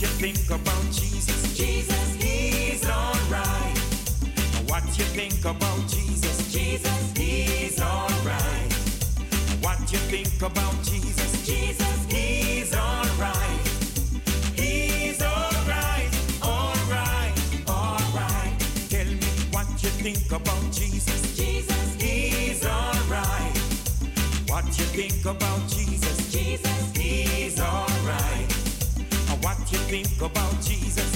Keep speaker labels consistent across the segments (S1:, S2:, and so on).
S1: What you think about Jesus?
S2: Jesus, he's alright.
S1: What you think about Jesus?
S2: Jesus, he's alright.
S1: What you think about Jesus?
S2: Jesus, he's alright.
S1: He's alright, alright, alright. Tell me what you think about Jesus?
S2: Jesus,
S1: He's alright. What you think about Jesus?
S2: Jesus,
S1: He's alright. You think about? Jesus,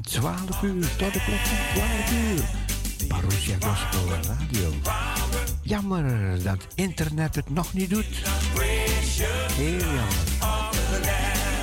S1: 12 uur tot de klok van 12 uur. Parousia Gospel Radio. Jammer dat internet het nog niet doet. Heel jammer.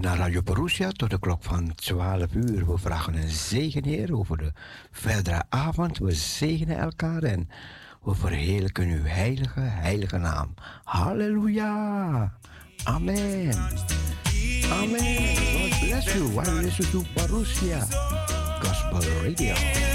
S1: Naar Radio Perusia tot de klok van 12 uur. We vragen een zegen, Heer, over de verdere avond. We zegenen elkaar en we verheerlijken uw heilige, heilige naam. Halleluja. Amen. Amen. God bless you. While listen to Gospel Radio.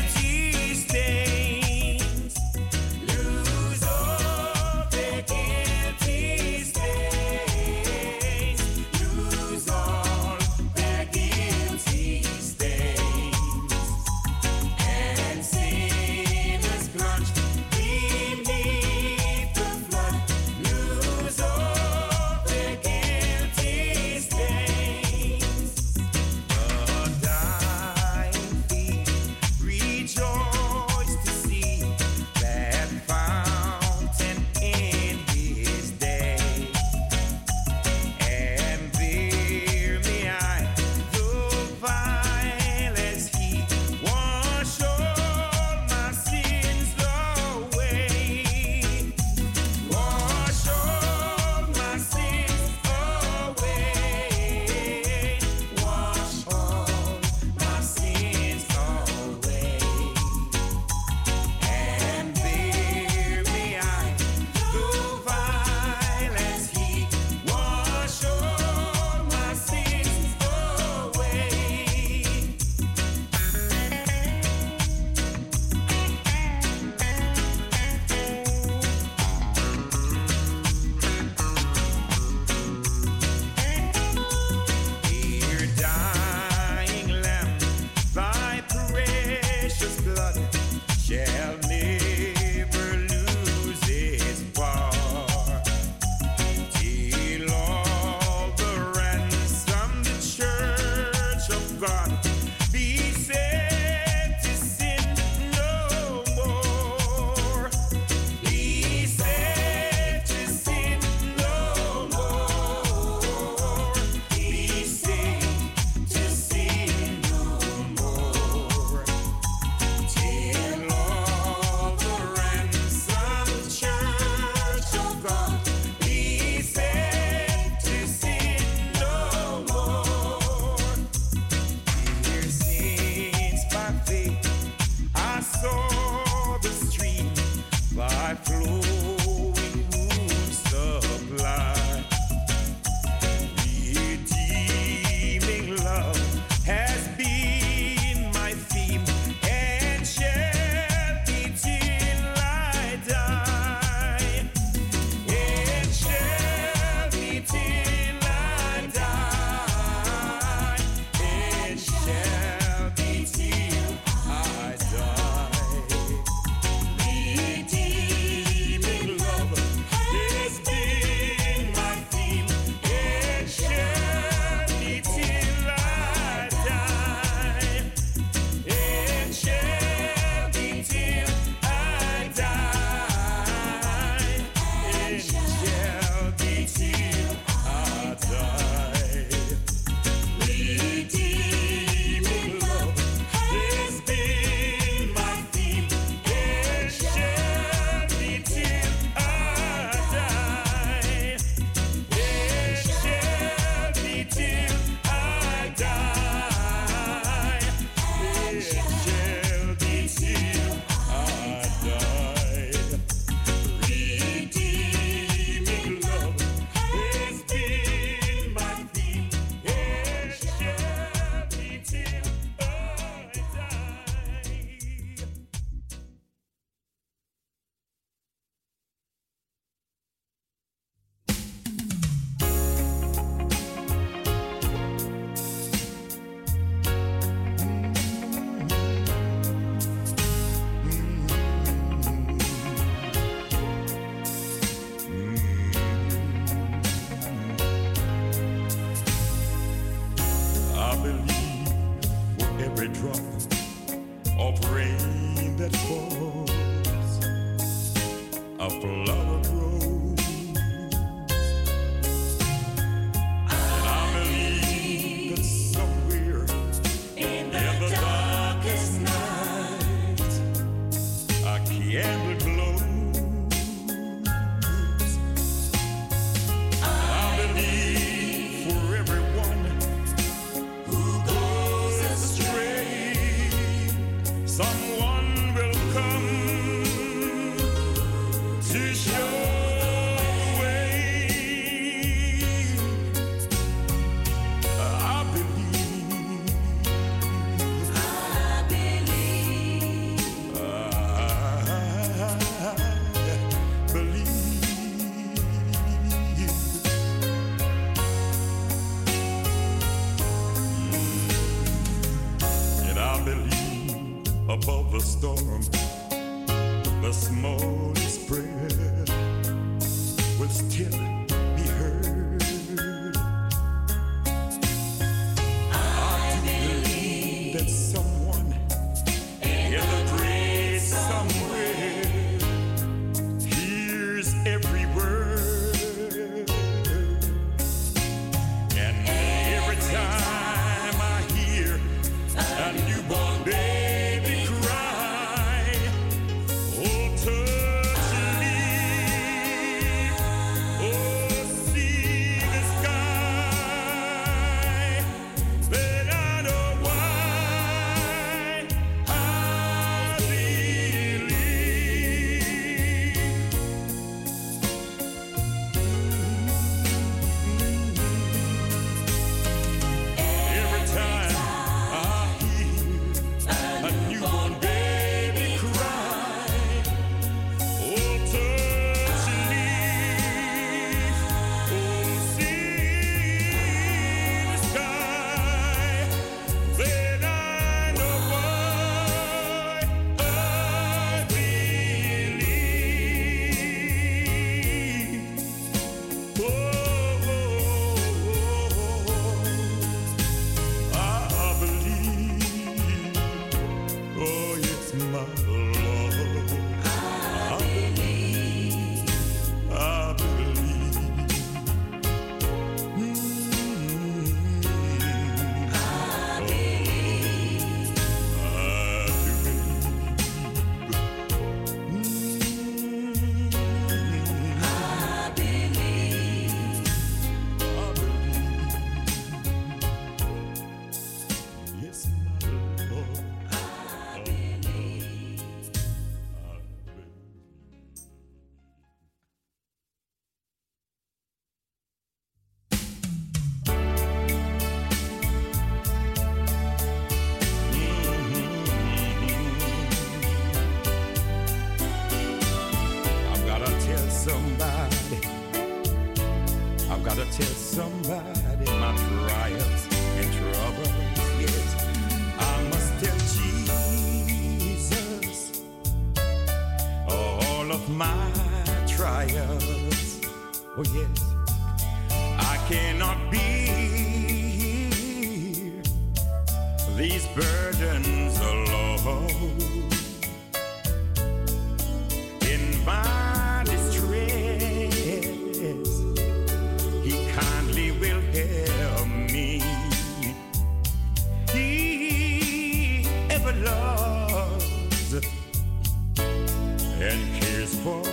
S1: and cares for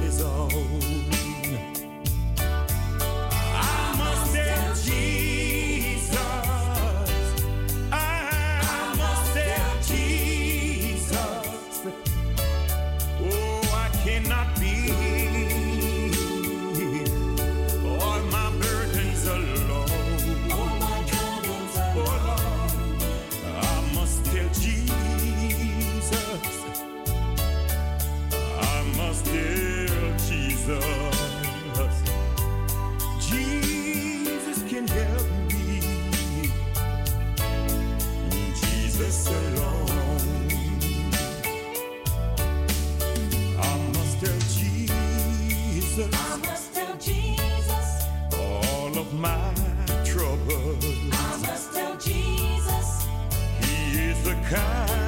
S1: his own. my troubles. I must tell Jesus, He is the kind.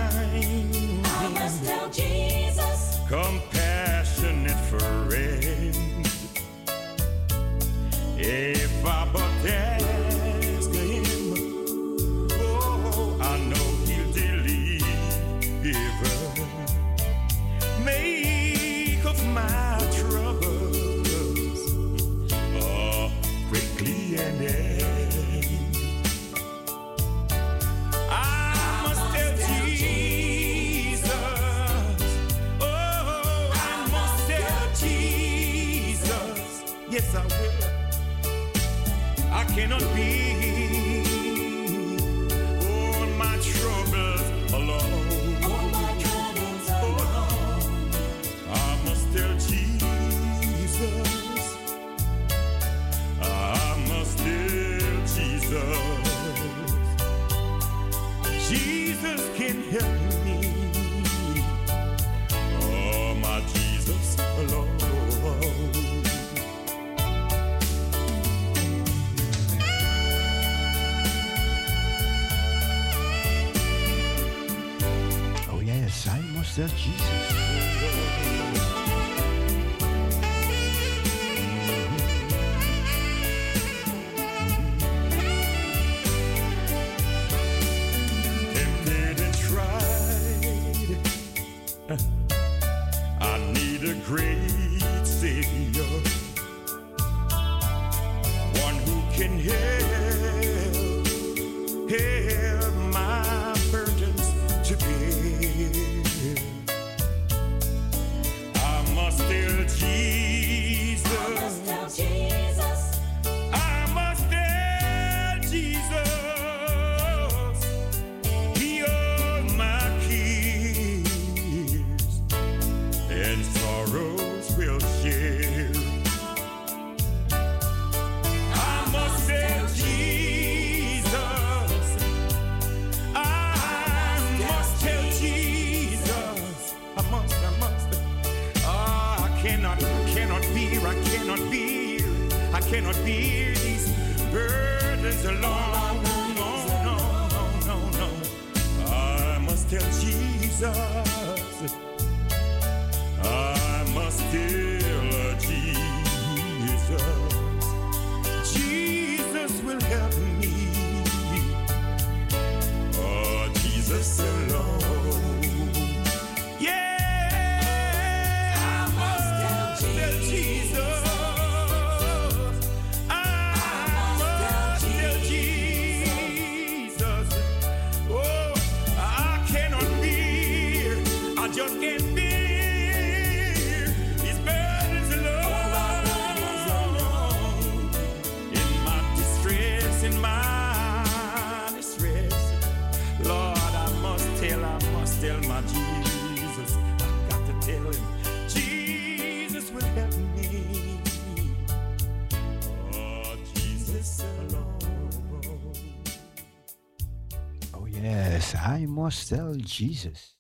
S1: sell Jesus.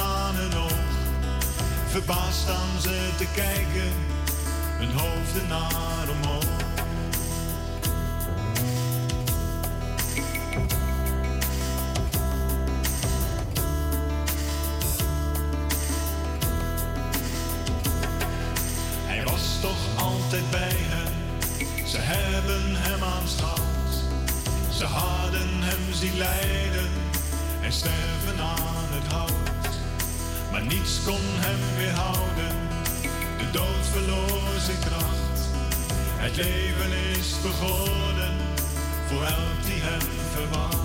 S3: aan en oog. Verbaasd staan ze te kijken, hun hoofden aan. kon hem weerhouden. De dood verloor zijn kracht. Het leven is begonnen voor elk die hem verwacht.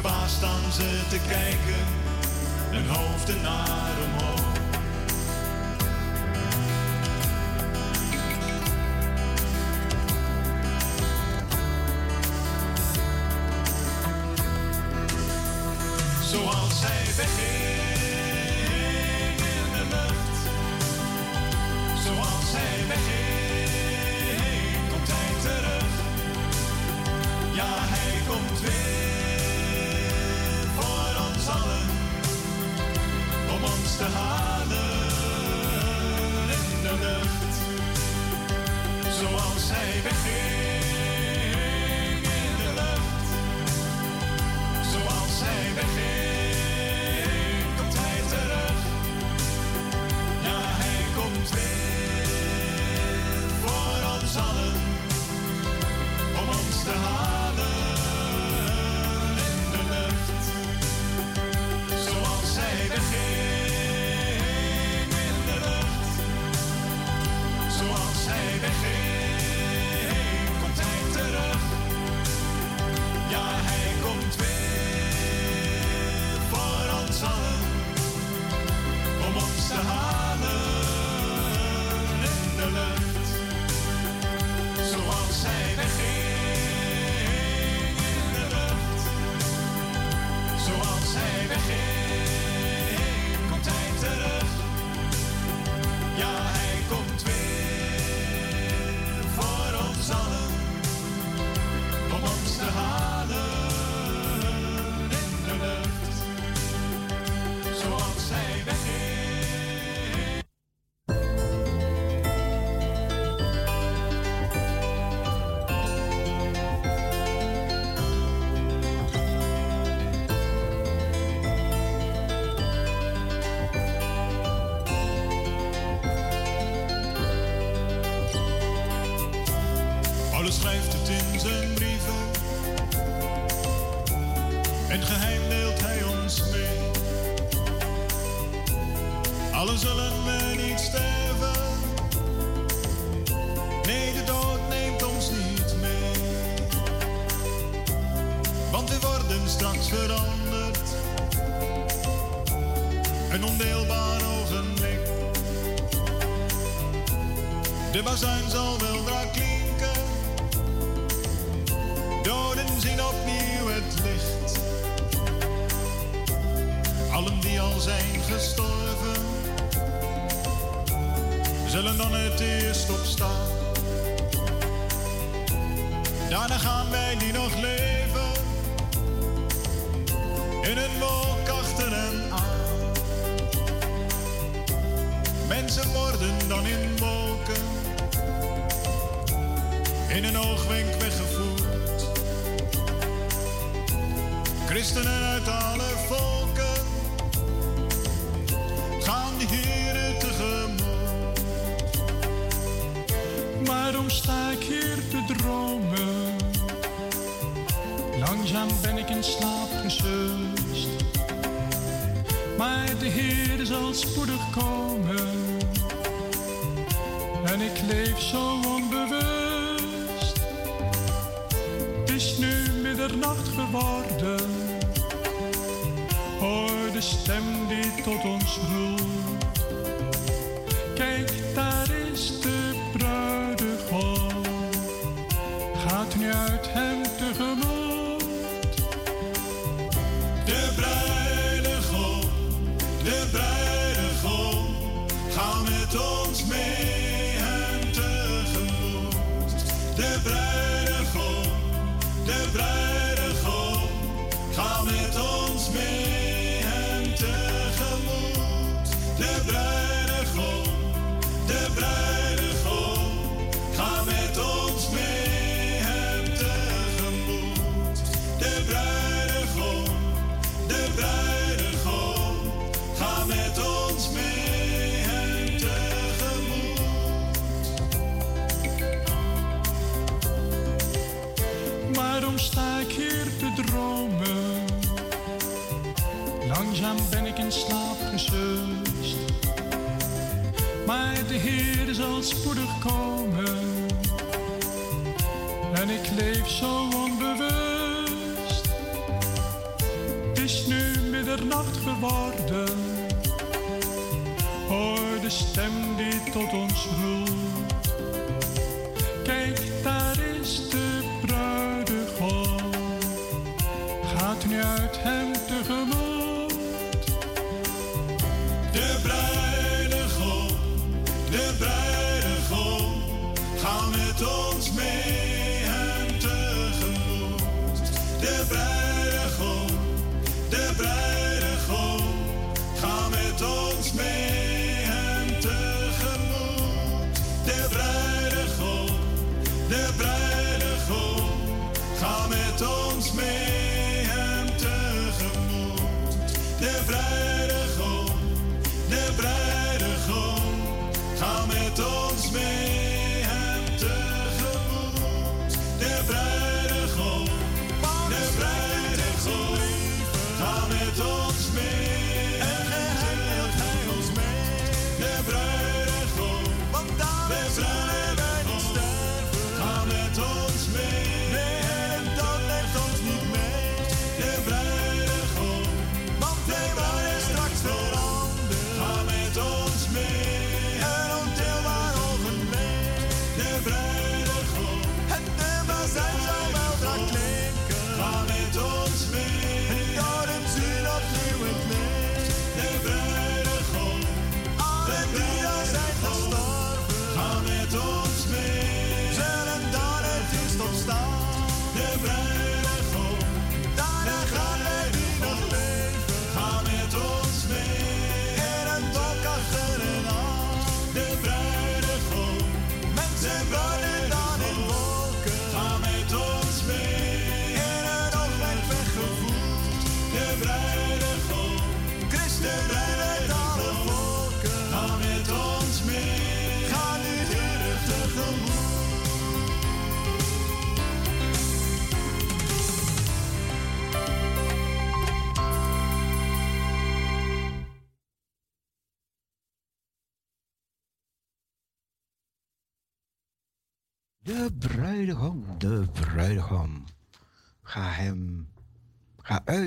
S3: Verbaasd staan ze te kijken, hun hoofden naar omhoog. dan in wolken. In een oogwenk weggevoerd. Christenen uit alle volken gaan de Heeren tegemoet.
S4: Waarom sta ik hier te dromen? Langzaam ben ik in slaap gesust. Maar de Heer zal spoedig komen leef zo onbewust. Het is nu middernacht geworden. Hoor de stem die tot ons roept.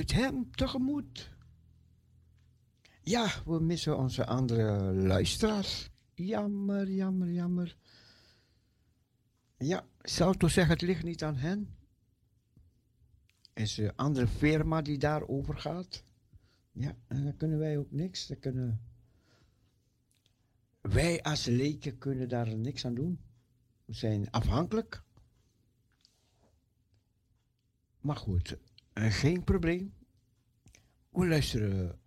S4: Hem tegemoet.
S5: Ja, we missen onze andere luisteraars. Jammer, jammer, jammer. Ja, zou toch zeggen, het ligt niet aan hen. Is een andere firma die daarover gaat. Ja, en dan kunnen wij ook niks. Dan kunnen... Wij als leken kunnen daar niks aan doen. We zijn afhankelijk. Maar goed, geen probleem. We luisteren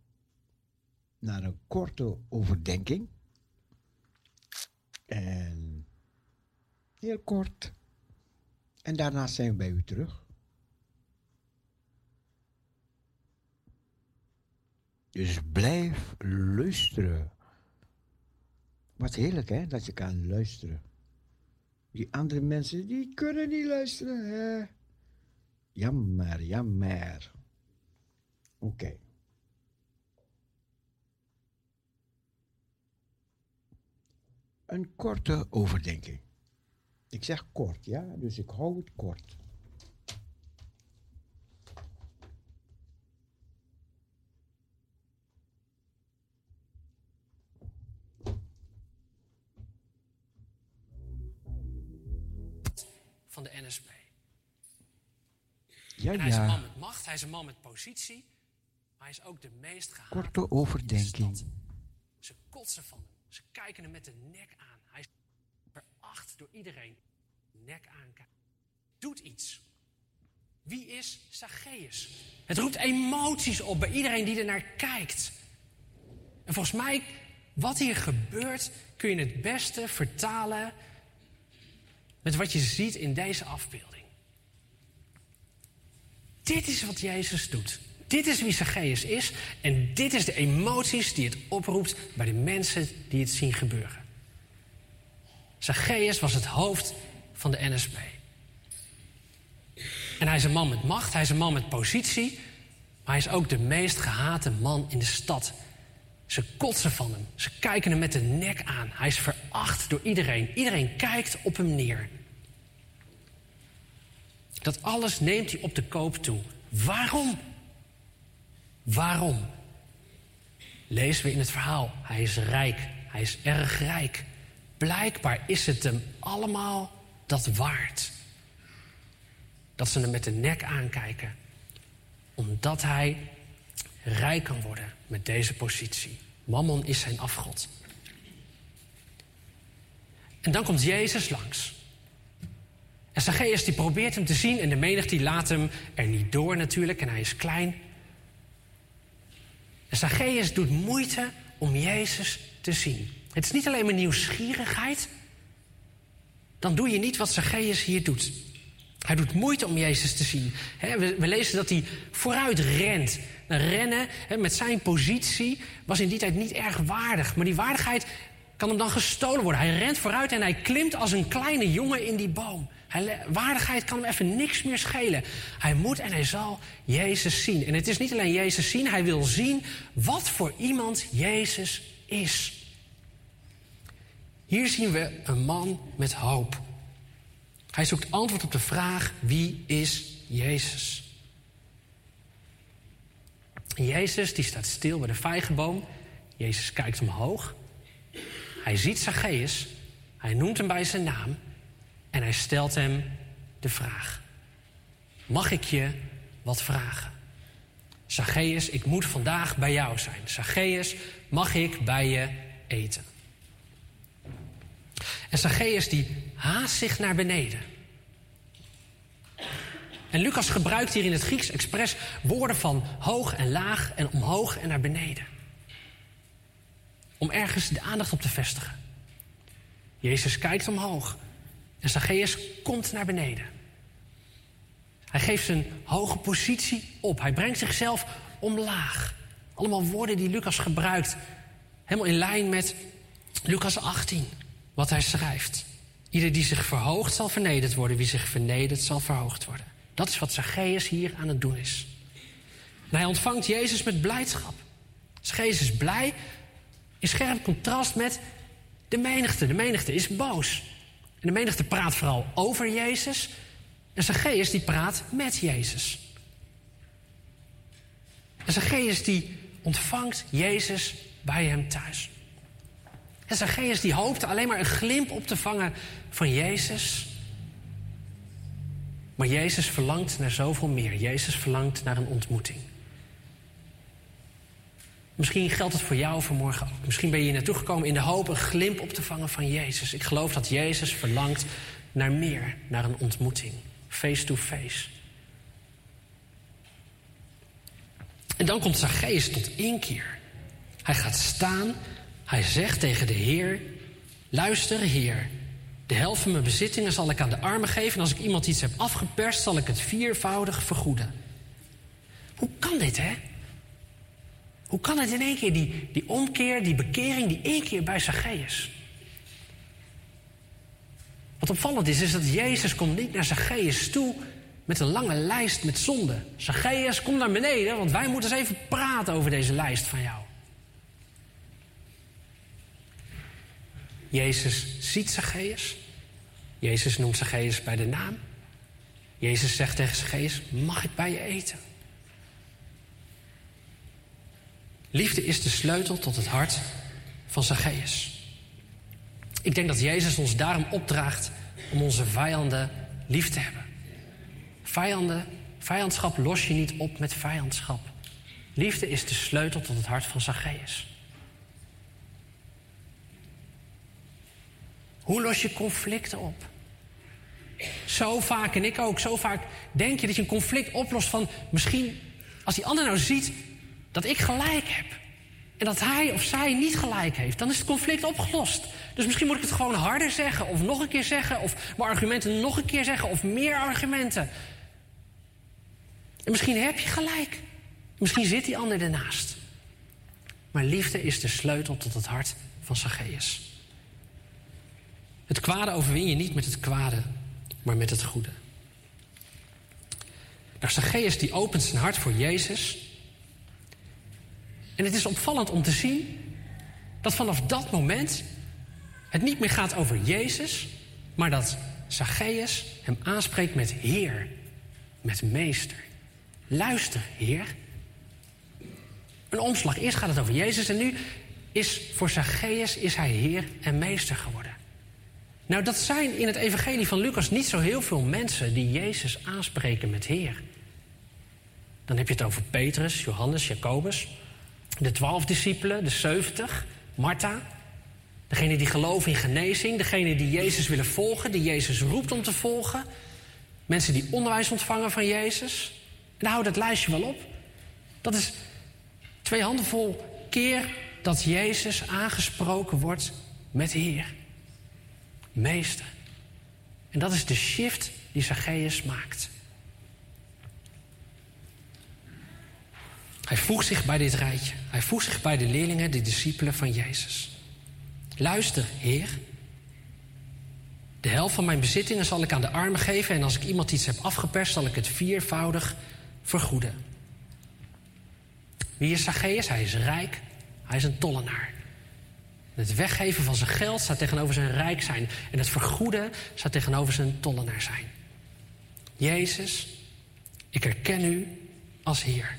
S5: naar een korte overdenking. En heel kort. En daarna zijn we bij u terug. Dus blijf luisteren. Wat heerlijk hè, dat je kan luisteren. Die andere mensen, die kunnen niet luisteren. Hè? Jammer, jammer. Oké. Een korte overdenking. Ik zeg kort, ja, dus ik hou het kort. Ja,
S6: en hij is een man met macht, hij is een man met positie, maar hij is ook de meest gehate
S5: Korte overdenking.
S6: Ze kotsen van hem, ze kijken hem met de nek aan. Hij is veracht door iedereen. Nek aankijken. Doet iets. Wie is Zacchaeus? Het roept emoties op bij iedereen die er naar kijkt. En volgens mij, wat hier gebeurt, kun je het beste vertalen met wat je ziet in deze afbeelding. Dit is wat Jezus doet. Dit is wie Zacchaeus is en dit is de emoties die het oproept bij de mensen die het zien gebeuren. Zacchaeus was het hoofd van de NSB. En hij is een man met macht, hij is een man met positie, maar hij is ook de meest gehate man in de stad. Ze kotsen van hem, ze kijken hem met de nek aan. Hij is veracht door iedereen. Iedereen kijkt op hem neer. Dat alles neemt hij op de koop toe. Waarom? Waarom? Lezen we in het verhaal. Hij is rijk. Hij is erg rijk. Blijkbaar is het hem allemaal dat waard. Dat ze hem met de nek aankijken. Omdat hij rijk kan worden met deze positie. Mammon is zijn afgod. En dan komt Jezus langs. En Zacchaeus die probeert hem te zien en de menigte die laat hem er niet door natuurlijk en hij is klein. En Zacchaeus doet moeite om Jezus te zien. Het is niet alleen maar nieuwsgierigheid. Dan doe je niet wat Zacchaeus hier doet. Hij doet moeite om Jezus te zien. We, lezen dat hij vooruit rent. Nou, rennen met zijn positie was in die tijd niet erg waardig. Maar die waardigheid kan hem dan gestolen worden. Hij rent vooruit en hij klimt als een kleine jongen in die boom. Waardigheid kan hem even niks meer schelen. Hij moet en hij zal Jezus zien. En het is niet alleen Jezus zien, hij wil zien wat voor iemand Jezus is. Hier zien we een man met hoop. Hij zoekt antwoord op de vraag: wie is Jezus? Jezus die staat stil bij de vijgenboom. Jezus kijkt omhoog. Hij ziet Zacchaeus. Hij noemt hem bij zijn naam. En hij stelt hem de vraag: Mag ik je wat vragen? Zacchaeus, ik moet vandaag bij jou zijn. Zacchaeus, mag ik bij je eten? En Zacchaeus die haast zich naar beneden. En Lucas gebruikt hier in het Grieks expres woorden van hoog en laag en omhoog en naar beneden. Om ergens de aandacht op te vestigen. Jezus kijkt omhoog en Zacchaeus komt naar beneden. Hij geeft zijn hoge positie op. Hij brengt zichzelf omlaag. Allemaal woorden die Lucas gebruikt. Helemaal in lijn met Lucas 18, wat hij schrijft. Ieder die zich verhoogt zal vernederd worden. Wie zich vernedert zal verhoogd worden. Dat is wat Zacchaeus hier aan het doen is. En hij ontvangt Jezus met blijdschap. Zacchaeus is blij in scherp contrast met de menigte. De menigte is boos. En de menigte praat vooral over Jezus. En Zacchaeus die praat met Jezus. En Zacchaeus die ontvangt Jezus bij hem thuis. En Zacchaeus die hoopte alleen maar een glimp op te vangen van Jezus. Maar Jezus verlangt naar zoveel meer. Jezus verlangt naar een ontmoeting. Misschien geldt het voor jou vanmorgen ook. Misschien ben je hier naartoe gekomen in de hoop een glimp op te vangen van Jezus. Ik geloof dat Jezus verlangt naar meer, naar een ontmoeting. Face to face. En dan komt Zacchaeus tot inkeer. Hij gaat staan, hij zegt tegen de Heer: Luister, Heer, de helft van mijn bezittingen zal ik aan de armen geven. En als ik iemand iets heb afgeperst, zal ik het viervoudig vergoeden. Hoe kan dit, hè? Hoe kan het in één keer, die, die omkeer, die bekering, die één keer bij Zacchaeus? Wat opvallend is, is dat Jezus komt niet naar Zacchaeus toe met een lange lijst met zonden. Zacchaeus, kom naar beneden, want wij moeten eens even praten over deze lijst van jou. Jezus ziet Zacchaeus. Jezus noemt Zacchaeus bij de naam. Jezus zegt tegen Zacchaeus, mag ik bij je eten? Liefde is de sleutel tot het hart van Zacchaeus. Ik denk dat Jezus ons daarom opdraagt om onze vijanden lief te hebben. Vijanden, vijandschap los je niet op met vijandschap. Liefde is de sleutel tot het hart van Zacchaeus. Hoe los je conflicten op? Zo vaak, en ik ook, zo vaak denk je dat je een conflict oplost van misschien als die ander nou ziet dat ik gelijk heb. En dat hij of zij niet gelijk heeft, dan is het conflict opgelost. Dus misschien moet ik het gewoon harder zeggen, of nog een keer zeggen, of mijn argumenten nog een keer zeggen, of meer argumenten. En misschien heb je gelijk. Misschien zit die ander ernaast. Maar liefde is de sleutel tot het hart van Zacchaeus. Het kwade overwin je niet met het kwade, maar met het goede. Nou, Zacchaeus die opent zijn hart voor Jezus. En het is opvallend om te zien dat vanaf dat moment het niet meer gaat over Jezus, maar dat Zacchaeus hem aanspreekt met Heer, met Meester. Luister, Heer. Een omslag. Eerst gaat het over Jezus en nu is voor Zacchaeus is hij Heer en Meester geworden. Nou, dat zijn in het Evangelie van Lucas niet zo heel veel mensen die Jezus aanspreken met Heer. Dan heb je het over Petrus, Johannes, Jacobus, de twaalf discipelen, de zeventig, Martha, degene die geloven in genezing, degene die Jezus willen volgen, die Jezus roept om te volgen, mensen die onderwijs ontvangen van Jezus. En hou dat lijstje wel op. Dat is twee handenvol keer dat Jezus aangesproken wordt met Heer meester. En dat is de shift die Zacchaeus maakt. Hij voegt zich bij dit rijtje. Hij voegt zich bij de leerlingen, de discipelen van Jezus. Luister, Heer. De helft van mijn bezittingen zal ik aan de armen geven... en als ik iemand iets heb afgeperst, zal ik het viervoudig vergoeden. Wie is Zacchaeus? Hij is rijk. Hij is een tollenaar. Het weggeven van zijn geld staat tegenover zijn rijk zijn. En het vergoeden staat tegenover zijn tollenaar zijn. Jezus, ik herken u als Heer.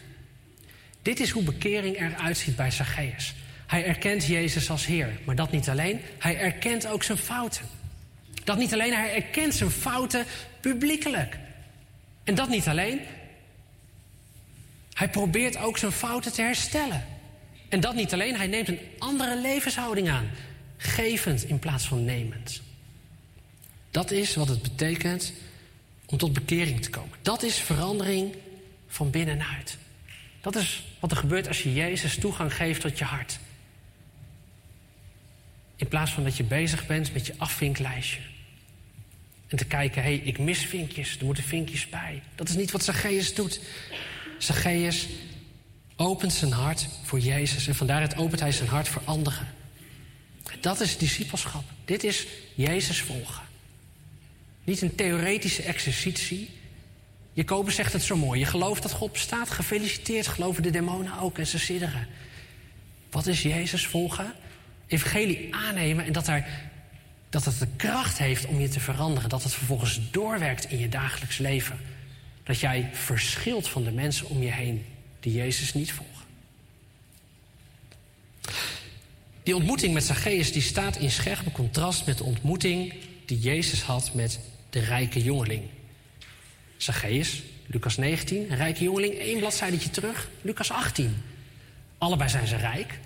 S6: Dit is hoe bekering eruit ziet bij Zacchaeus. Hij erkent Jezus als Heer. Maar dat niet alleen, hij erkent ook zijn fouten. Dat niet alleen, hij erkent zijn fouten publiekelijk. En dat niet alleen, hij probeert ook zijn fouten te herstellen. En dat niet alleen, hij neemt een andere levenshouding aan. Gevend in plaats van nemend. Dat is wat het betekent om tot bekering te komen. Dat is verandering van binnenuit. Dat is wat er gebeurt als je Jezus toegang geeft tot je hart. In plaats van dat je bezig bent met je afvinklijstje. En te kijken, hé, hey, ik mis vinkjes, er moeten vinkjes bij. Dat is niet wat Zacchaeus doet. Zacchaeus opent zijn hart voor Jezus en vandaar het opent hij zijn hart voor anderen. Dat is discipelschap. Dit is Jezus volgen. Niet een theoretische exercitie. Jacobus zegt het zo mooi. Je gelooft dat God bestaat. Gefeliciteerd. Geloven de demonen ook en ze sidderen. Wat is Jezus volgen? Evangelie aannemen en dat, daar, dat het de kracht heeft om je te veranderen. Dat het vervolgens doorwerkt in je dagelijks leven. Dat jij verschilt van de mensen om je heen die Jezus niet volgen. Die ontmoeting met Zacchaeus die staat in scherp contrast met de ontmoeting die Jezus had met de rijke jongeling. Zacchaeus, Lucas 19, een rijke jongeling, één bladzijde terug, Lucas 18. Allebei zijn ze rijk.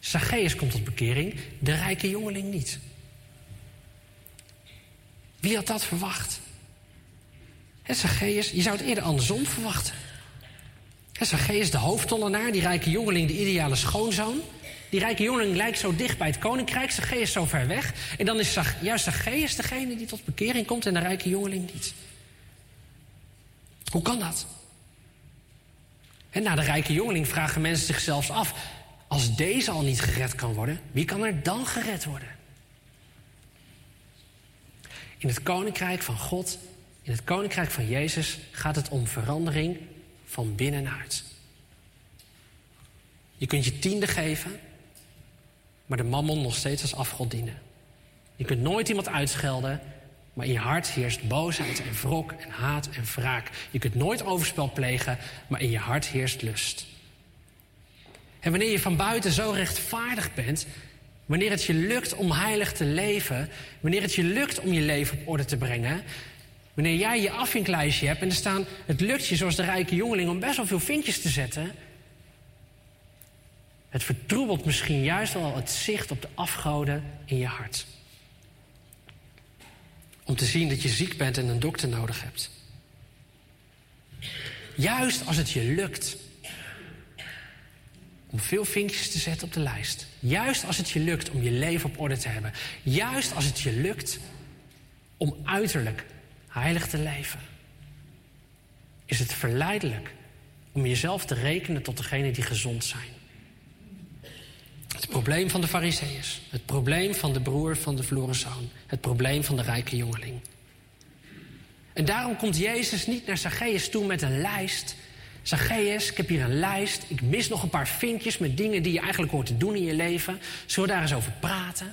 S6: Zacchaeus komt tot bekering, de rijke jongeling niet. Wie had dat verwacht? Zacchaeus, je zou het eerder andersom verwachten. Zacchaeus, de hoofdtollenaar, die rijke jongeling, de ideale schoonzoon. Die rijke jongeling lijkt zo dicht bij het koninkrijk, Zacchaeus zo ver weg. En dan is juist Zacchaeus degene die tot bekering komt en de rijke jongeling niet. Hoe kan dat? En na de rijke jongeling vragen mensen zich zelfs af: als deze al niet gered kan worden, wie kan er dan gered worden? In het koninkrijk van God, in het koninkrijk van Jezus, gaat het om verandering van binnenuit. Je kunt je tiende geven, maar de mammon nog steeds als afgod dienen. Je kunt nooit iemand uitschelden, maar in je hart heerst boosheid en wrok en haat en wraak. Je kunt nooit overspel plegen, maar in je hart heerst lust. En wanneer je van buiten zo rechtvaardig bent, wanneer het je lukt om heilig te leven, wanneer het je lukt om je leven op orde te brengen, wanneer jij je afvinklijstje hebt en er staan, het lukt je zoals de rijke jongeling om best wel veel vinkjes te zetten, het vertroebelt misschien juist wel het zicht op de afgoden in je hart. Om te zien dat je ziek bent en een dokter nodig hebt. Juist als het je lukt om veel vinkjes te zetten op de lijst. Juist als het je lukt om je leven op orde te hebben. Juist als het je lukt om uiterlijk heilig te leven. Is het verleidelijk om jezelf te rekenen tot degene die gezond zijn. Het probleem van de Fariseeërs. Het probleem van de broer van de verloren zoon. Het probleem van de rijke jongeling. En daarom komt Jezus niet naar Zacchaeus toe met een lijst. Zacchaeus, ik heb hier een lijst. Ik mis nog een paar vinkjes met dingen die je eigenlijk hoort te doen in je leven. Zullen we daar eens over praten?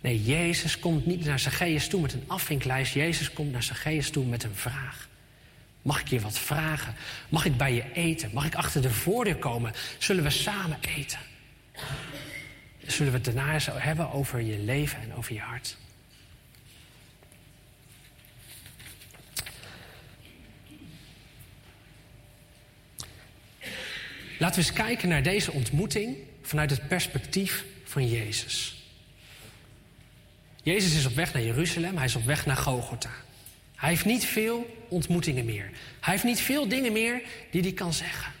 S6: Nee, Jezus komt niet naar Zacchaeus toe met een afvinklijst. Jezus komt naar Zacchaeus toe met een vraag. Mag ik je wat vragen? Mag ik bij je eten? Mag ik achter de voordeur komen? Zullen we samen eten? Zullen we het daarna eens hebben over je leven en over je hart? Laten we eens kijken naar deze ontmoeting vanuit het perspectief van Jezus. Jezus is op weg naar Jeruzalem, hij is op weg naar Gogota. Hij heeft niet veel ontmoetingen meer. Hij heeft niet veel dingen meer die hij kan zeggen.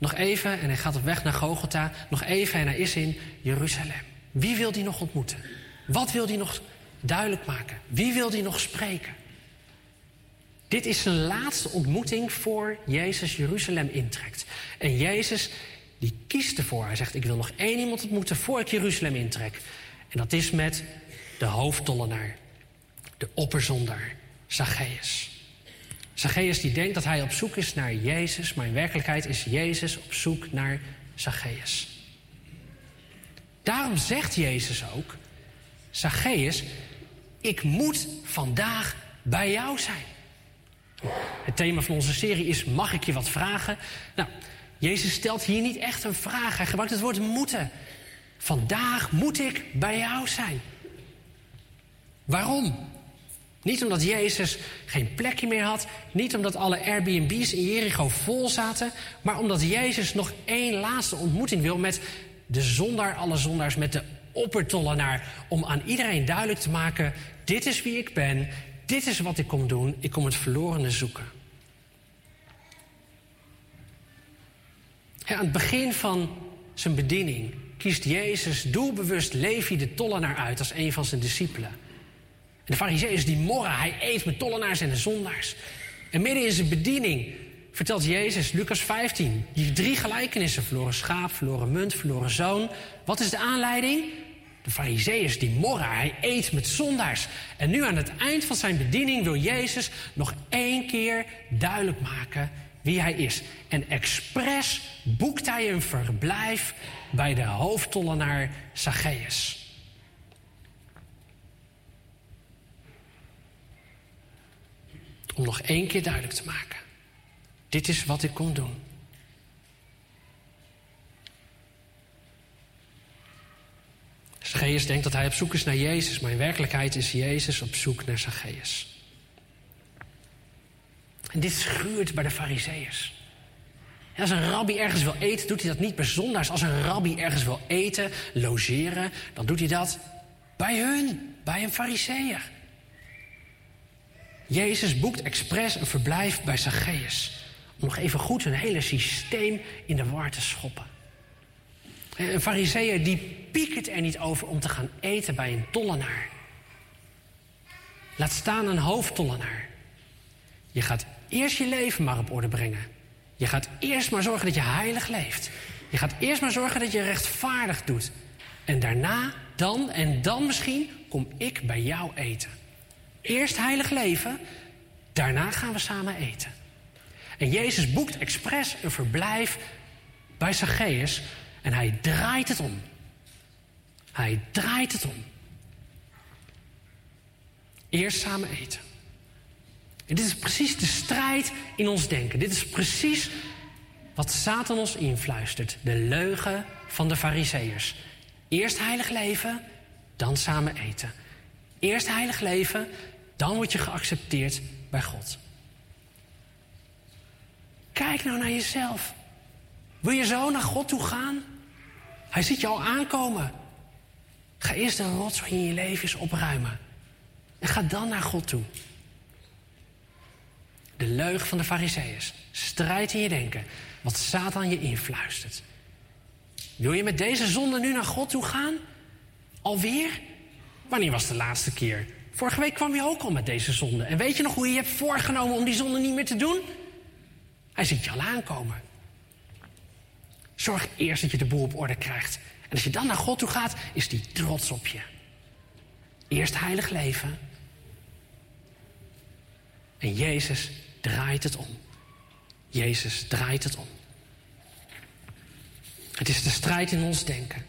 S6: Nog even en hij gaat op weg naar Gogota. Nog even en hij is in Jeruzalem. Wie wil hij nog ontmoeten? Wat wil hij nog duidelijk maken? Wie wil hij nog spreken? Dit is zijn laatste ontmoeting voor Jezus Jeruzalem intrekt. En Jezus die kiest ervoor. Hij zegt: Ik wil nog één iemand ontmoeten voor ik Jeruzalem intrek. En dat is met de hoofdtollenaar, de opperzondaar, Zacchaeus. Zacchaeus die denkt dat hij op zoek is naar Jezus, maar in werkelijkheid is Jezus op zoek naar Zacchaeus. Daarom zegt Jezus ook: Zacchaeus, ik moet vandaag bij jou zijn. Het thema van onze serie is: Mag ik je wat vragen? Nou, Jezus stelt hier niet echt een vraag. Hij gebruikt het woord moeten. Vandaag moet ik bij jou zijn. Waarom? Niet omdat Jezus geen plekje meer had, niet omdat alle Airbnb's in Jericho vol zaten, maar omdat Jezus nog één laatste ontmoeting wil met de zondaar alle zondaars, met de oppertollenaar, om aan iedereen duidelijk te maken: dit is wie ik ben, dit is wat ik kom doen, ik kom het verlorene zoeken. aan het begin van zijn bediening kiest Jezus doelbewust Levi de tollenaar uit als een van zijn discipelen. De fariseeërs die morren, hij eet met tollenaars en de zondaars. En midden in zijn bediening vertelt Jezus, Lucas 15, die drie gelijkenissen: verloren schaap, verloren munt, verloren zoon. Wat is de aanleiding? De fariseeërs die morren, hij eet met zondaars. En nu aan het eind van zijn bediening wil Jezus nog één keer duidelijk maken wie hij is. En expres boekt hij een verblijf bij de hoofdtollenaar Zacchaeus. Om nog één keer duidelijk te maken. Dit is wat ik kom doen. Zacchaeus denkt dat hij op zoek is naar Jezus, maar in werkelijkheid is Jezus op zoek naar Zacchaeus. En dit schuurt bij de Fariseeërs. Als een rabbi ergens wil eten, doet hij dat niet bij zondaars. Als een rabbi ergens wil eten, logeren, dan doet hij dat bij hun, bij een fariseer. Jezus boekt expres een verblijf bij Zacchaeus. Om nog even goed hun hele systeem in de war te schoppen. Een fariseer die piekert er niet over om te gaan eten bij een tollenaar. Laat staan een hoofdtollenaar. Je gaat eerst je leven maar op orde brengen. Je gaat eerst maar zorgen dat je heilig leeft. Je gaat eerst maar zorgen dat je rechtvaardig doet. En daarna, dan en dan misschien, kom ik bij jou eten. Eerst heilig leven, daarna gaan we samen eten. En Jezus boekt expres een verblijf bij Zacchaeus en hij draait het om. Hij draait het om. Eerst samen eten. En dit is precies de strijd in ons denken. Dit is precies wat Satan ons influistert. De leugen van de Fariseërs. Eerst heilig leven, dan samen eten. Eerst heilig leven, dan word je geaccepteerd bij God. Kijk nou naar jezelf. Wil je zo naar God toe gaan? Hij ziet je al aankomen. Ga eerst de rotzooi in je leven opruimen. En ga dan naar God toe. De leugen van de Fariseeërs. Strijd in je denken. Wat Satan je influistert. Wil je met deze zonde nu naar God toe gaan? Alweer? Wanneer was de laatste keer? Vorige week kwam je ook al met deze zonde. En weet je nog hoe je hebt voorgenomen om die zonde niet meer te doen? Hij ziet je al aankomen. Zorg eerst dat je de boel op orde krijgt. En als je dan naar God toe gaat, is hij trots op je. Eerst heilig leven. En Jezus draait het om. Jezus draait het om. Het is de strijd in ons denken.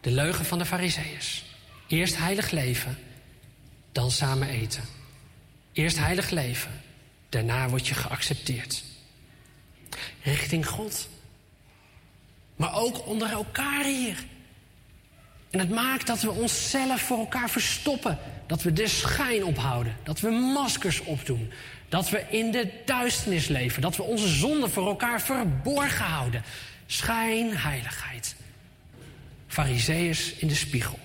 S6: De leugen van de Fariseeërs. Eerst heilig leven, dan samen eten. Eerst heilig leven, daarna word je geaccepteerd. Richting God. Maar ook onder elkaar hier. En het maakt dat we onszelf voor elkaar verstoppen. Dat we de schijn ophouden. Dat we maskers opdoen. Dat we in de duisternis leven. Dat we onze zonden voor elkaar verborgen houden. Schijnheiligheid. Fariseeërs in de spiegel.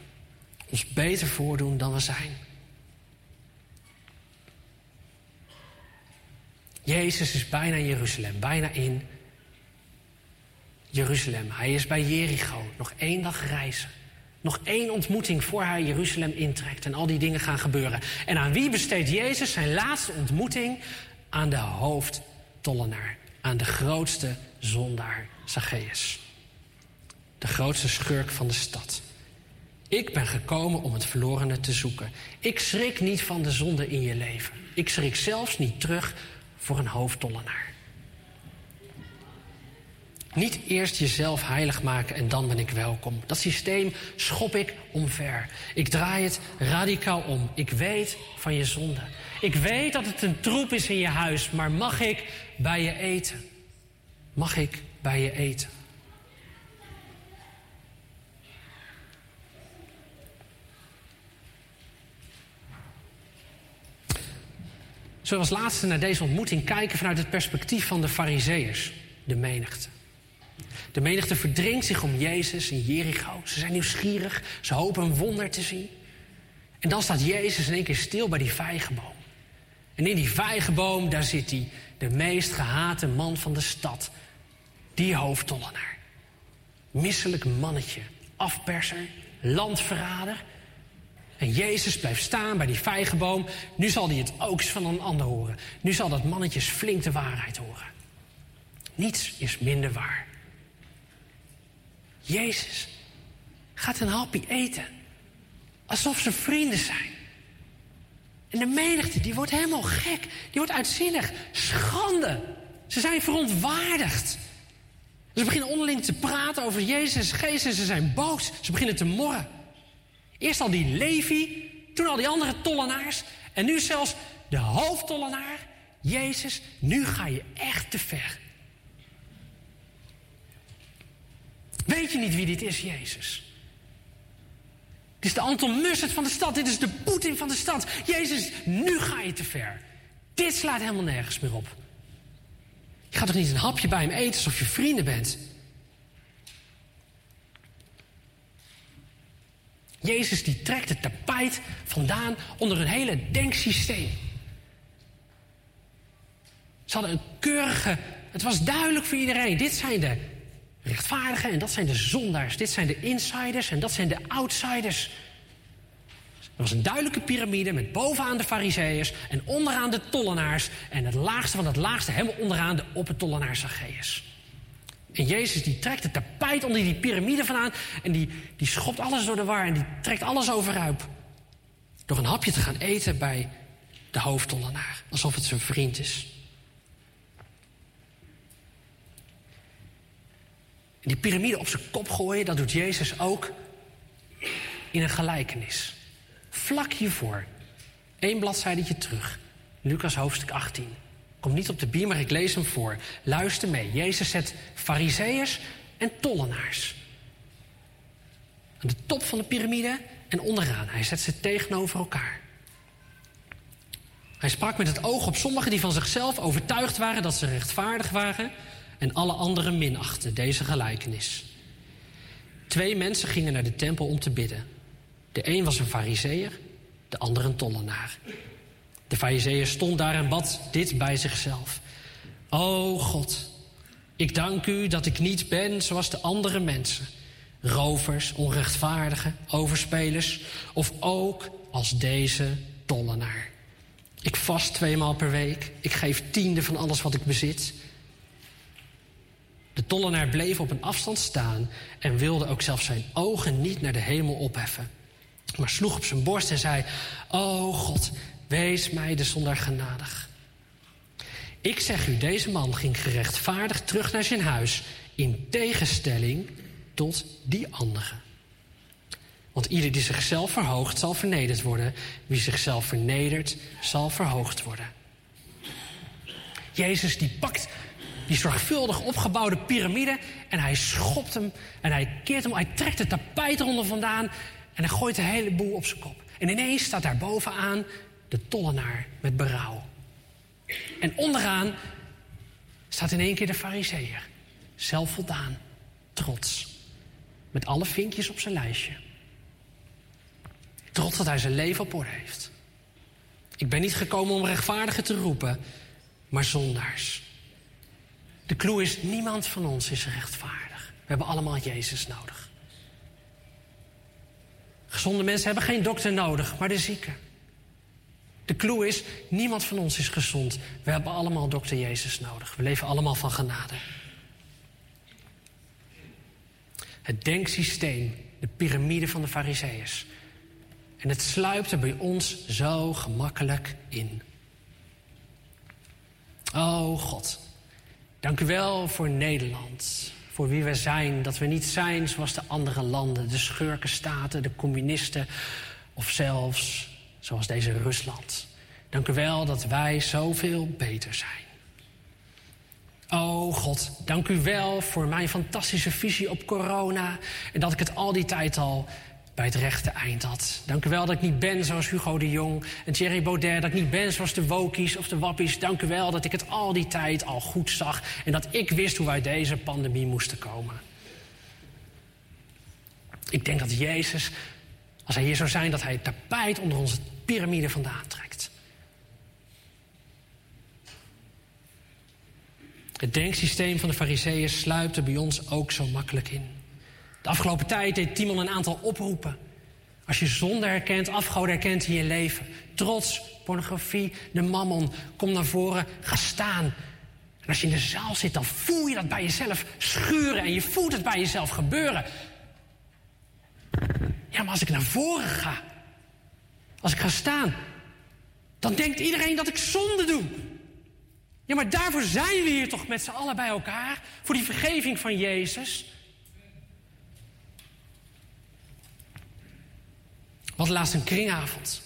S6: Ons beter voordoen dan we zijn. Jezus is bijna in Jeruzalem, bijna in Jeruzalem. Hij is bij Jericho, nog één dag reizen. Nog één ontmoeting voor hij Jeruzalem intrekt en al die dingen gaan gebeuren. En aan wie besteedt Jezus zijn laatste ontmoeting? Aan de hoofdtollenaar, aan de grootste zondaar Zacchaeus. De grootste schurk van de stad. Ik ben gekomen om het verlorene te zoeken. Ik schrik niet van de zonde in je leven. Ik schrik zelfs niet terug voor een hoofdtollenaar. Niet eerst jezelf heilig maken en dan ben ik welkom. Dat systeem schop ik omver. Ik draai het radicaal om. Ik weet van je zonde. Ik weet dat het een troep is in je huis, maar mag ik bij je eten? Mag ik bij je eten? Zullen we als laatste naar deze ontmoeting kijken vanuit het perspectief van de Fariseërs, de menigte. De menigte verdringt zich om Jezus in Jericho. Ze zijn nieuwsgierig, ze hopen een wonder te zien. En dan staat Jezus in één keer stil bij die vijgenboom. En in die vijgenboom, daar zit hij, de meest gehate man van de stad. Die hoofdtollenaar. Misselijk mannetje, afperser, landverrader. En Jezus blijft staan bij die vijgenboom. Nu zal hij het ook van een ander horen. Nu zal dat mannetje flink de waarheid horen. Niets is minder waar. Jezus gaat een hapje eten. Alsof ze vrienden zijn. En de menigte, die wordt helemaal gek. Die wordt uitzinnig. Schande. Ze zijn verontwaardigd. Ze beginnen onderling te praten over Jezus Geest ze zijn boos. Ze beginnen te morren. Eerst al die Levi, toen al die andere tollenaars. En nu zelfs de hoofdtollenaar, Jezus. Nu ga je echt te ver. Weet je niet wie dit is, Jezus? Dit is de Anton Mussert van de stad. Dit is de Poetin van de stad. Jezus, nu ga je te ver. Dit slaat helemaal nergens meer op. Je gaat toch niet een hapje bij hem eten alsof je vrienden bent? Jezus die trekt het tapijt vandaan onder een hele denksysteem. Ze hadden een keurige. Het was duidelijk voor iedereen. Dit zijn de rechtvaardigen en dat zijn de zondaars. Dit zijn de insiders en dat zijn de outsiders. Er was een duidelijke piramide met bovenaan de fariseeërs en onderaan de tollenaars. En het laagste van het laagste helemaal onderaan de op het tollenaar Zacchaeus. En Jezus die trekt het tapijt onder die piramide vandaan. En die, die schopt alles door de war en die trekt alles overuit. Door een hapje te gaan eten bij de hoofdtollenaar. Alsof het zijn vriend is. En die piramide op zijn kop gooien, dat doet Jezus ook in een gelijkenis. Vlak hiervoor, één bladzijde terug, Lucas hoofdstuk 18. Komt niet op de bier, maar ik lees hem voor. Luister mee. Jezus zet fariseeërs en tollenaars. Aan de top van de piramide en onderaan. Hij zet ze tegenover elkaar. Hij sprak met het oog op sommigen die van zichzelf overtuigd waren dat ze rechtvaardig waren en alle anderen minachten deze gelijkenis. Twee mensen gingen naar de tempel om te bidden. De een was een fariseer, de ander een tollenaar. De fariseer stond daar en bad dit bij zichzelf. O God, ik dank u dat ik niet ben zoals de andere mensen. Rovers, onrechtvaardigen, overspelers of ook als deze tollenaar. Ik vast tweemaal per week. Ik geef tiende van alles wat ik bezit. De tollenaar bleef op een afstand staan en wilde ook zelfs zijn ogen niet naar de hemel opheffen. Maar sloeg op zijn borst en zei: O God, wees mij de zondaar genadig. Ik zeg u, deze man ging gerechtvaardigd terug naar zijn huis, in tegenstelling tot die andere. Want ieder die zichzelf verhoogt, zal vernederd worden. Wie zichzelf vernedert, zal verhoogd worden. Jezus die pakt die zorgvuldig opgebouwde piramide. En hij schopt hem en hij keert hem, hij trekt het tapijt eronder vandaan. En hij gooit de hele boel op zijn kop. En ineens staat daar bovenaan de tollenaar met berouw. En onderaan staat in één keer de fariseer. Zelfvoldaan, trots. Met alle vinkjes op zijn lijstje. Trots dat hij zijn leven op orde heeft. Ik ben niet gekomen om rechtvaardigen te roepen, maar zondaars. De clue is, niemand van ons is rechtvaardig. We hebben allemaal Jezus nodig. Gezonde mensen hebben geen dokter nodig, maar de zieken. De clue is, niemand van ons is gezond. We hebben allemaal dokter Jezus nodig. We leven allemaal van genade. Het denksysteem, de piramide van de Fariseeërs. En het sluipt er bij ons zo gemakkelijk in. Oh God, Dank u wel voor Nederland. Voor wie we zijn. Dat we niet zijn zoals de andere landen. De schurkenstaten, de communisten. Of zelfs zoals deze Rusland. Dank u wel dat wij zoveel beter zijn. Oh God, dank u wel voor mijn fantastische visie op corona. En dat ik het al die tijd al bij het rechte eind had. Dank u wel dat ik niet ben zoals Hugo de Jong en Thierry Baudet. Dat ik niet ben zoals de Wokies of de Wappies. Dank u wel dat ik het al die tijd al goed zag. En dat ik wist hoe wij deze pandemie moesten komen. Ik denk dat Jezus, als hij hier zou zijn, dat hij het tapijt onder onze piramide vandaan trekt. Het denksysteem van de fariseeën sluipt er bij ons ook zo makkelijk in. De afgelopen tijd deed Timon een aantal oproepen. Als je zonde herkent, afgoden herkent in je leven. Trots, pornografie, de mammon. Kom naar voren, ga staan. En als je in de zaal zit, dan voel je dat bij jezelf schuren. En je voelt het bij jezelf gebeuren. Ja, maar als ik naar voren ga. Als ik ga staan. Dan denkt iedereen dat ik zonde doe. Ja, maar daarvoor zijn we hier toch met z'n allen bij elkaar? Voor die vergeving van Jezus? Wat laatst een kringavond.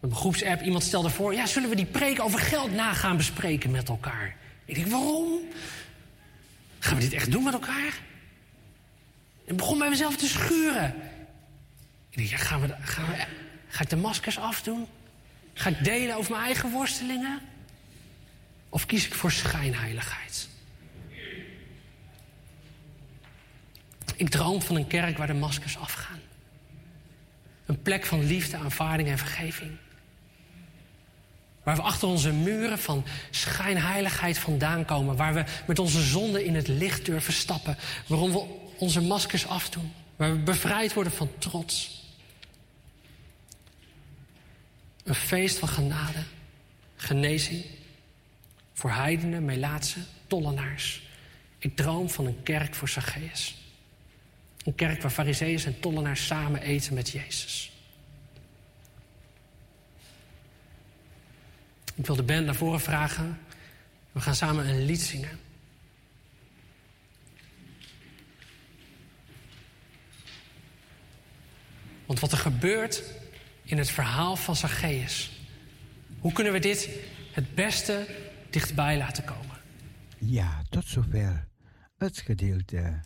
S6: Een groepsapp, iemand stelde voor... ja, zullen we die preek over geld na gaan bespreken met elkaar? Ik denk, waarom? Gaan we dit echt doen met elkaar? Ik begon bij mezelf te schuren. Ik denk, ja, gaan we, gaan we, ga ik de maskers afdoen? Ga ik delen over mijn eigen worstelingen? Of kies ik voor schijnheiligheid? Ik droom van een kerk waar de maskers afgaan. Een plek van liefde, aanvaarding en vergeving. Waar we achter onze muren van schijnheiligheid vandaan komen. Waar we met onze zonde in het licht durven stappen. Waarom we onze maskers afdoen. Waar we bevrijd worden van trots. Een feest van genade, genezing. Voor heidenen, melaatsen, tollenaars. Ik droom van een kerk voor Zacchaeus. Een kerk waar fariseeërs en tollenaars samen eten met Jezus. Ik wil de band naar voren vragen. We gaan samen een lied zingen. Want wat er gebeurt in het verhaal van Zacchaeus. Hoe kunnen we dit het beste dichtbij laten komen?
S1: Ja, tot zover het gedeelte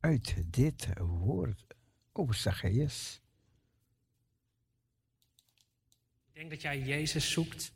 S1: uit dit woord over Zacchaeus.
S6: Ik denk dat jij Jezus zoekt.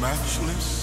S7: matchless.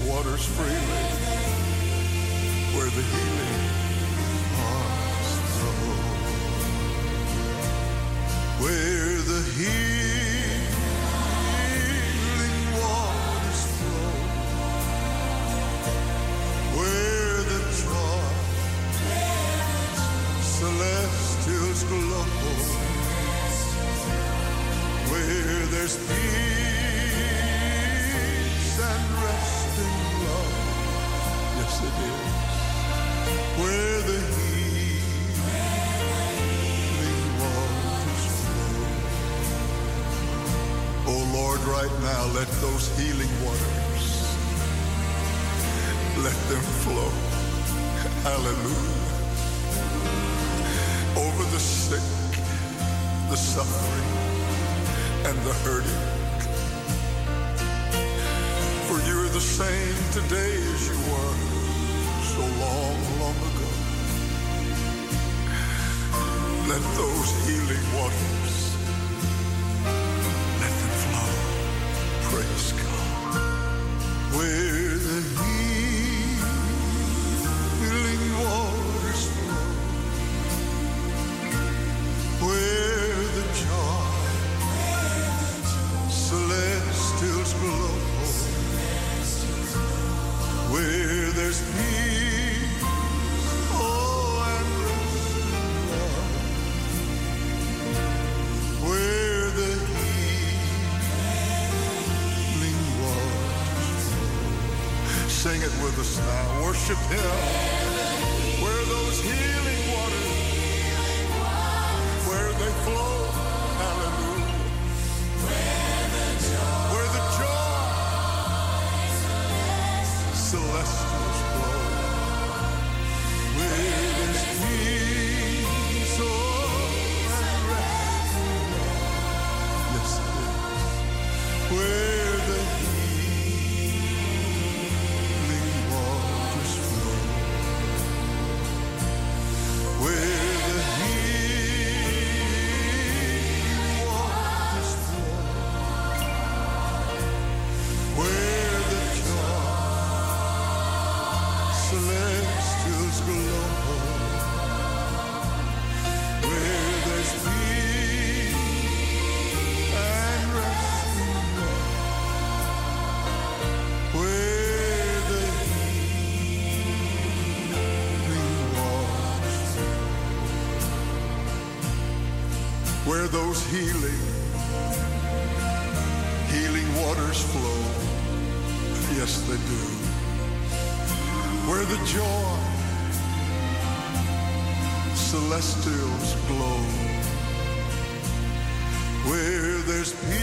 S7: waters freely, where the healing hearts flow. Where those healing waters. Let them flow. Hallelujah. Over the sick, the suffering, and the hurting. For you are the same today as you were so long, long ago. Let those healing waters those healing, healing waters flow. Yes, they do. Where the joy, celestials glow. Where there's peace.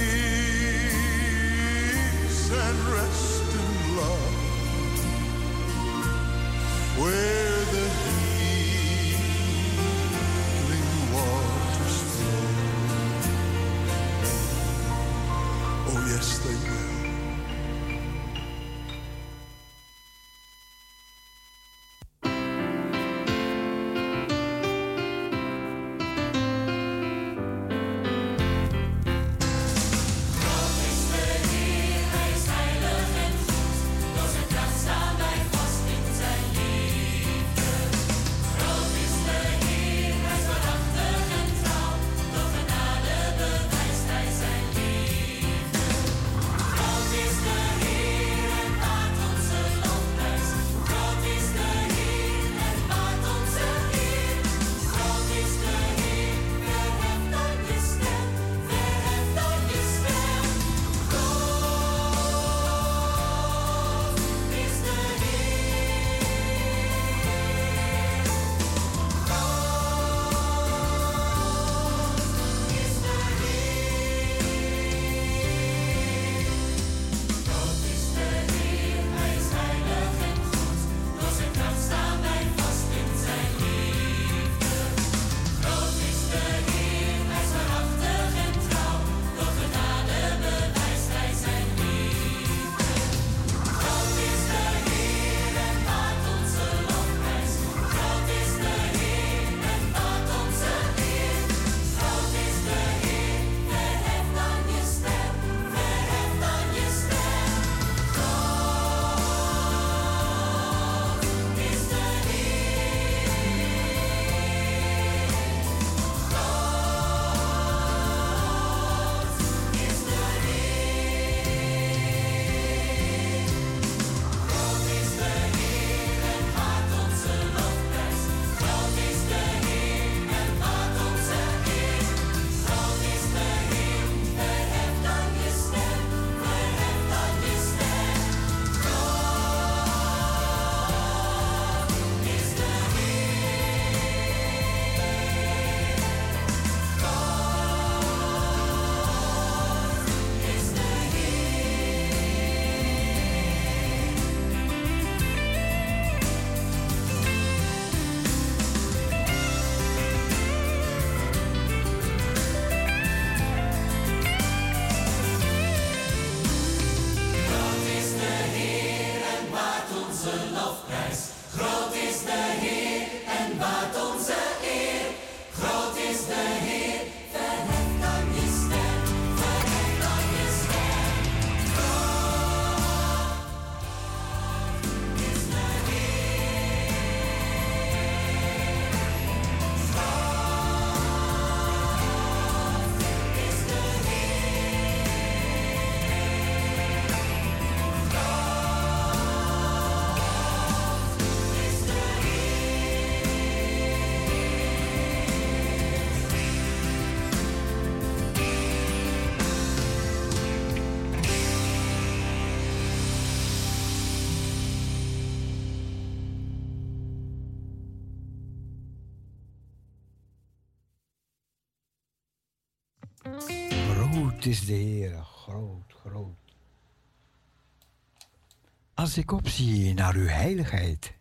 S2: Is
S8: de Heer, groot, groot. Als ik opzie naar uw heiligheid.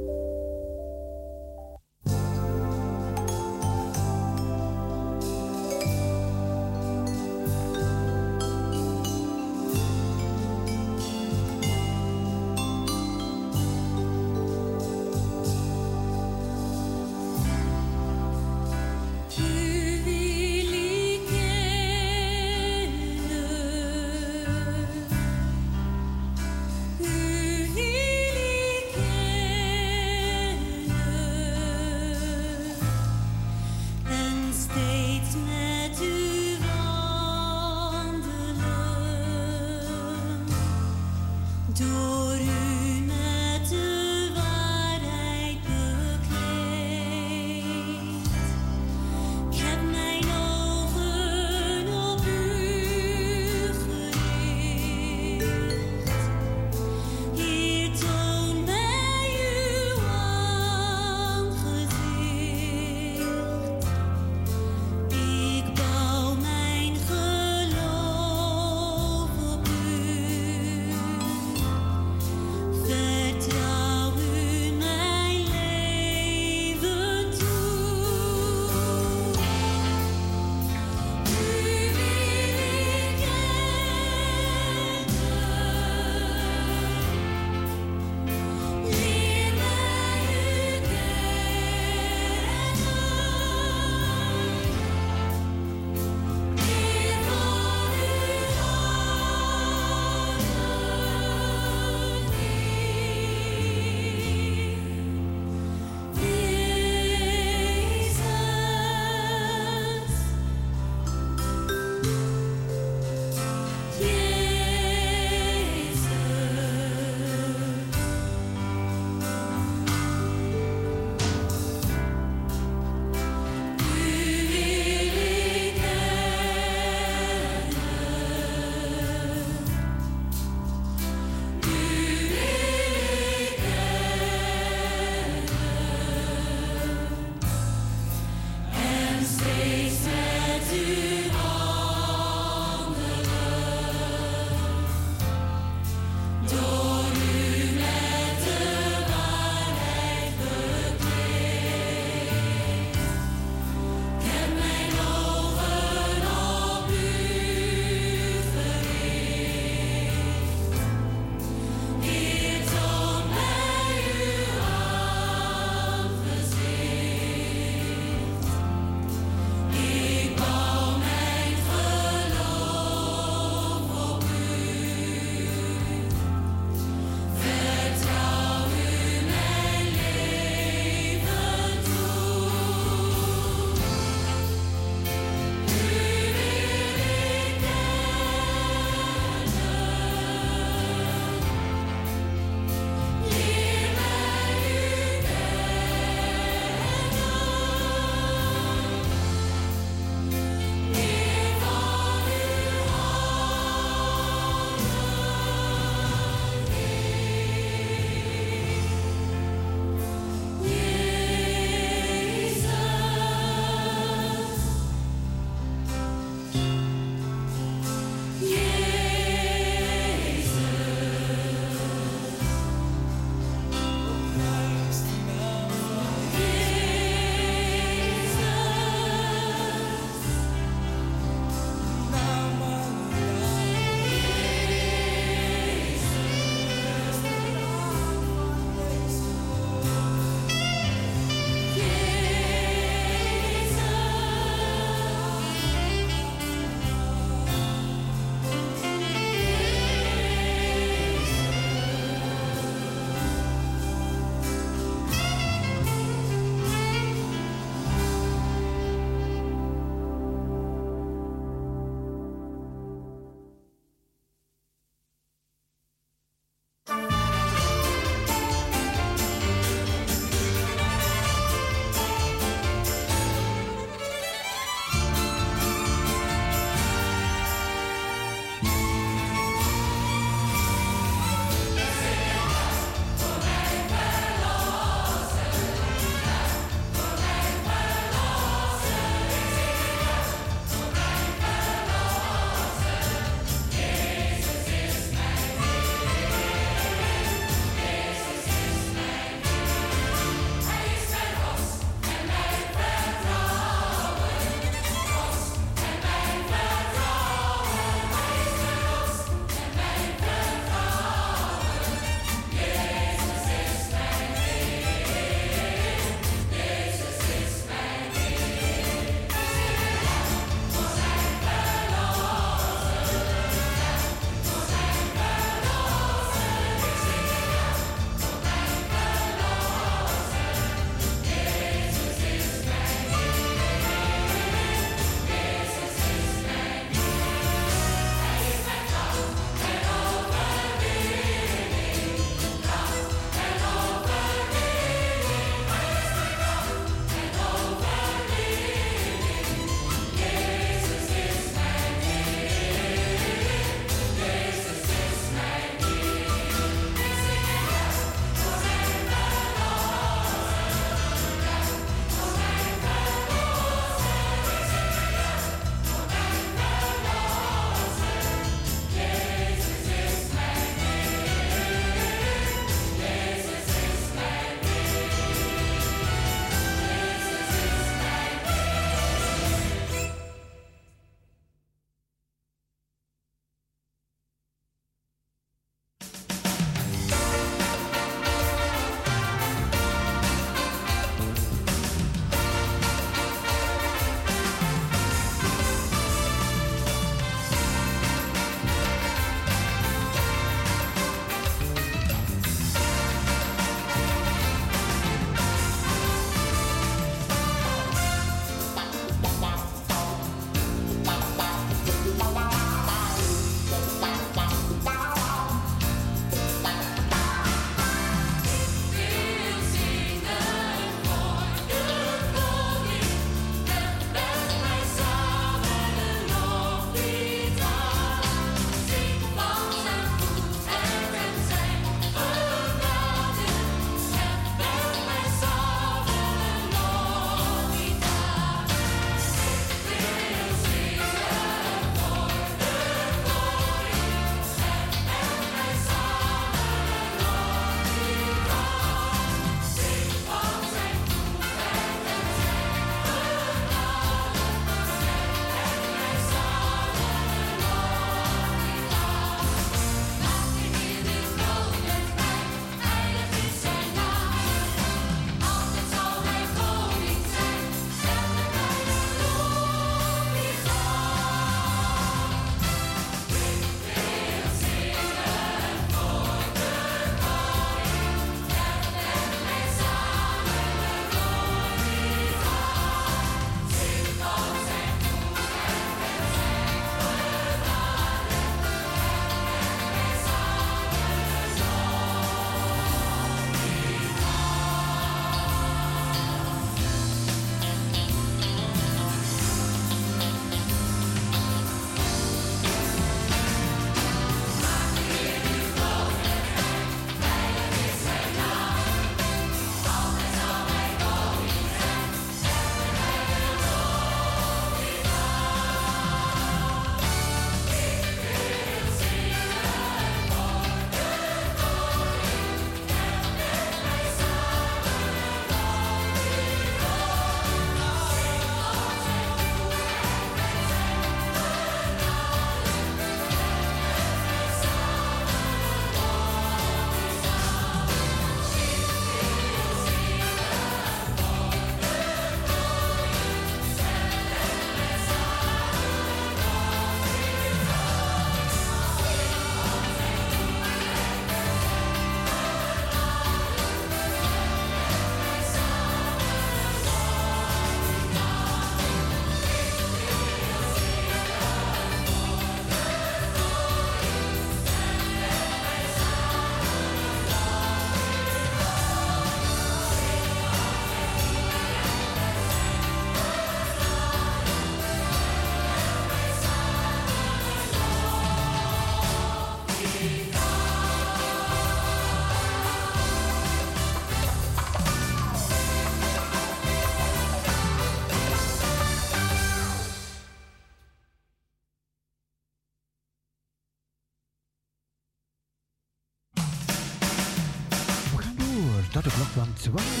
S8: Klok van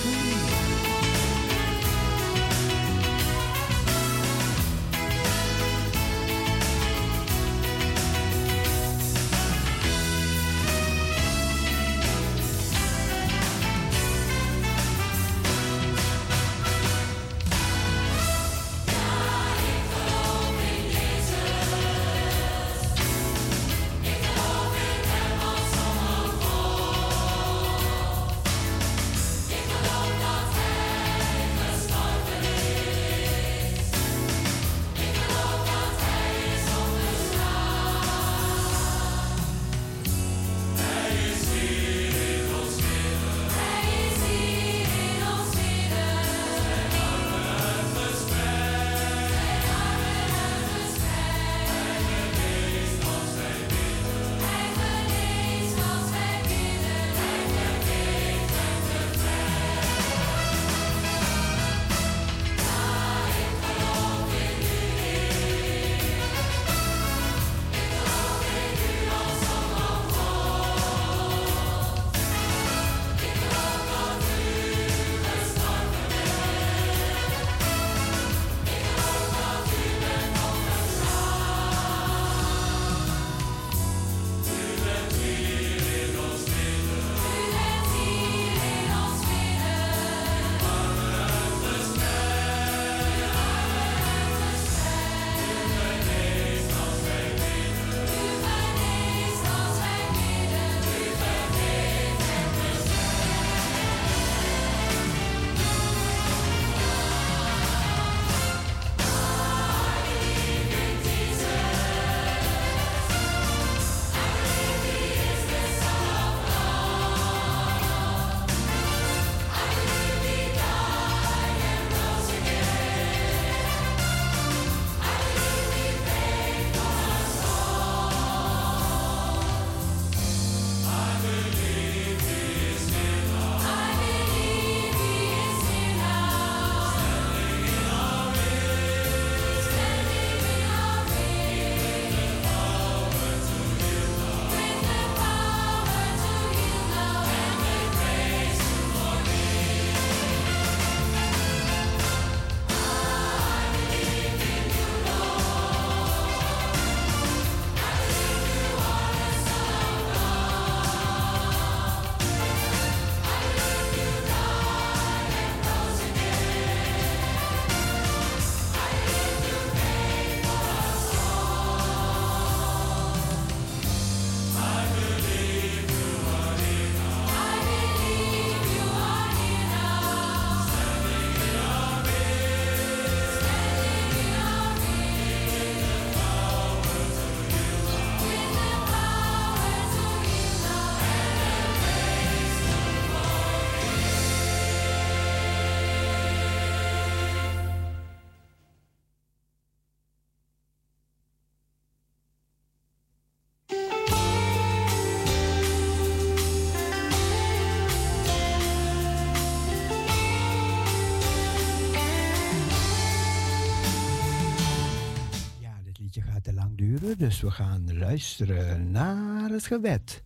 S8: Dus we gaan luisteren naar het gebed.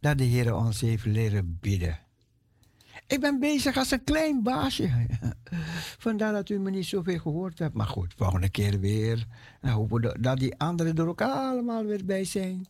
S8: Dat de Heer ons heeft leren bidden. Ik ben bezig als een klein baasje. Vandaar dat u me niet zoveel gehoord hebt. Maar goed, volgende keer weer. En hopen dat die anderen er ook allemaal weer bij zijn.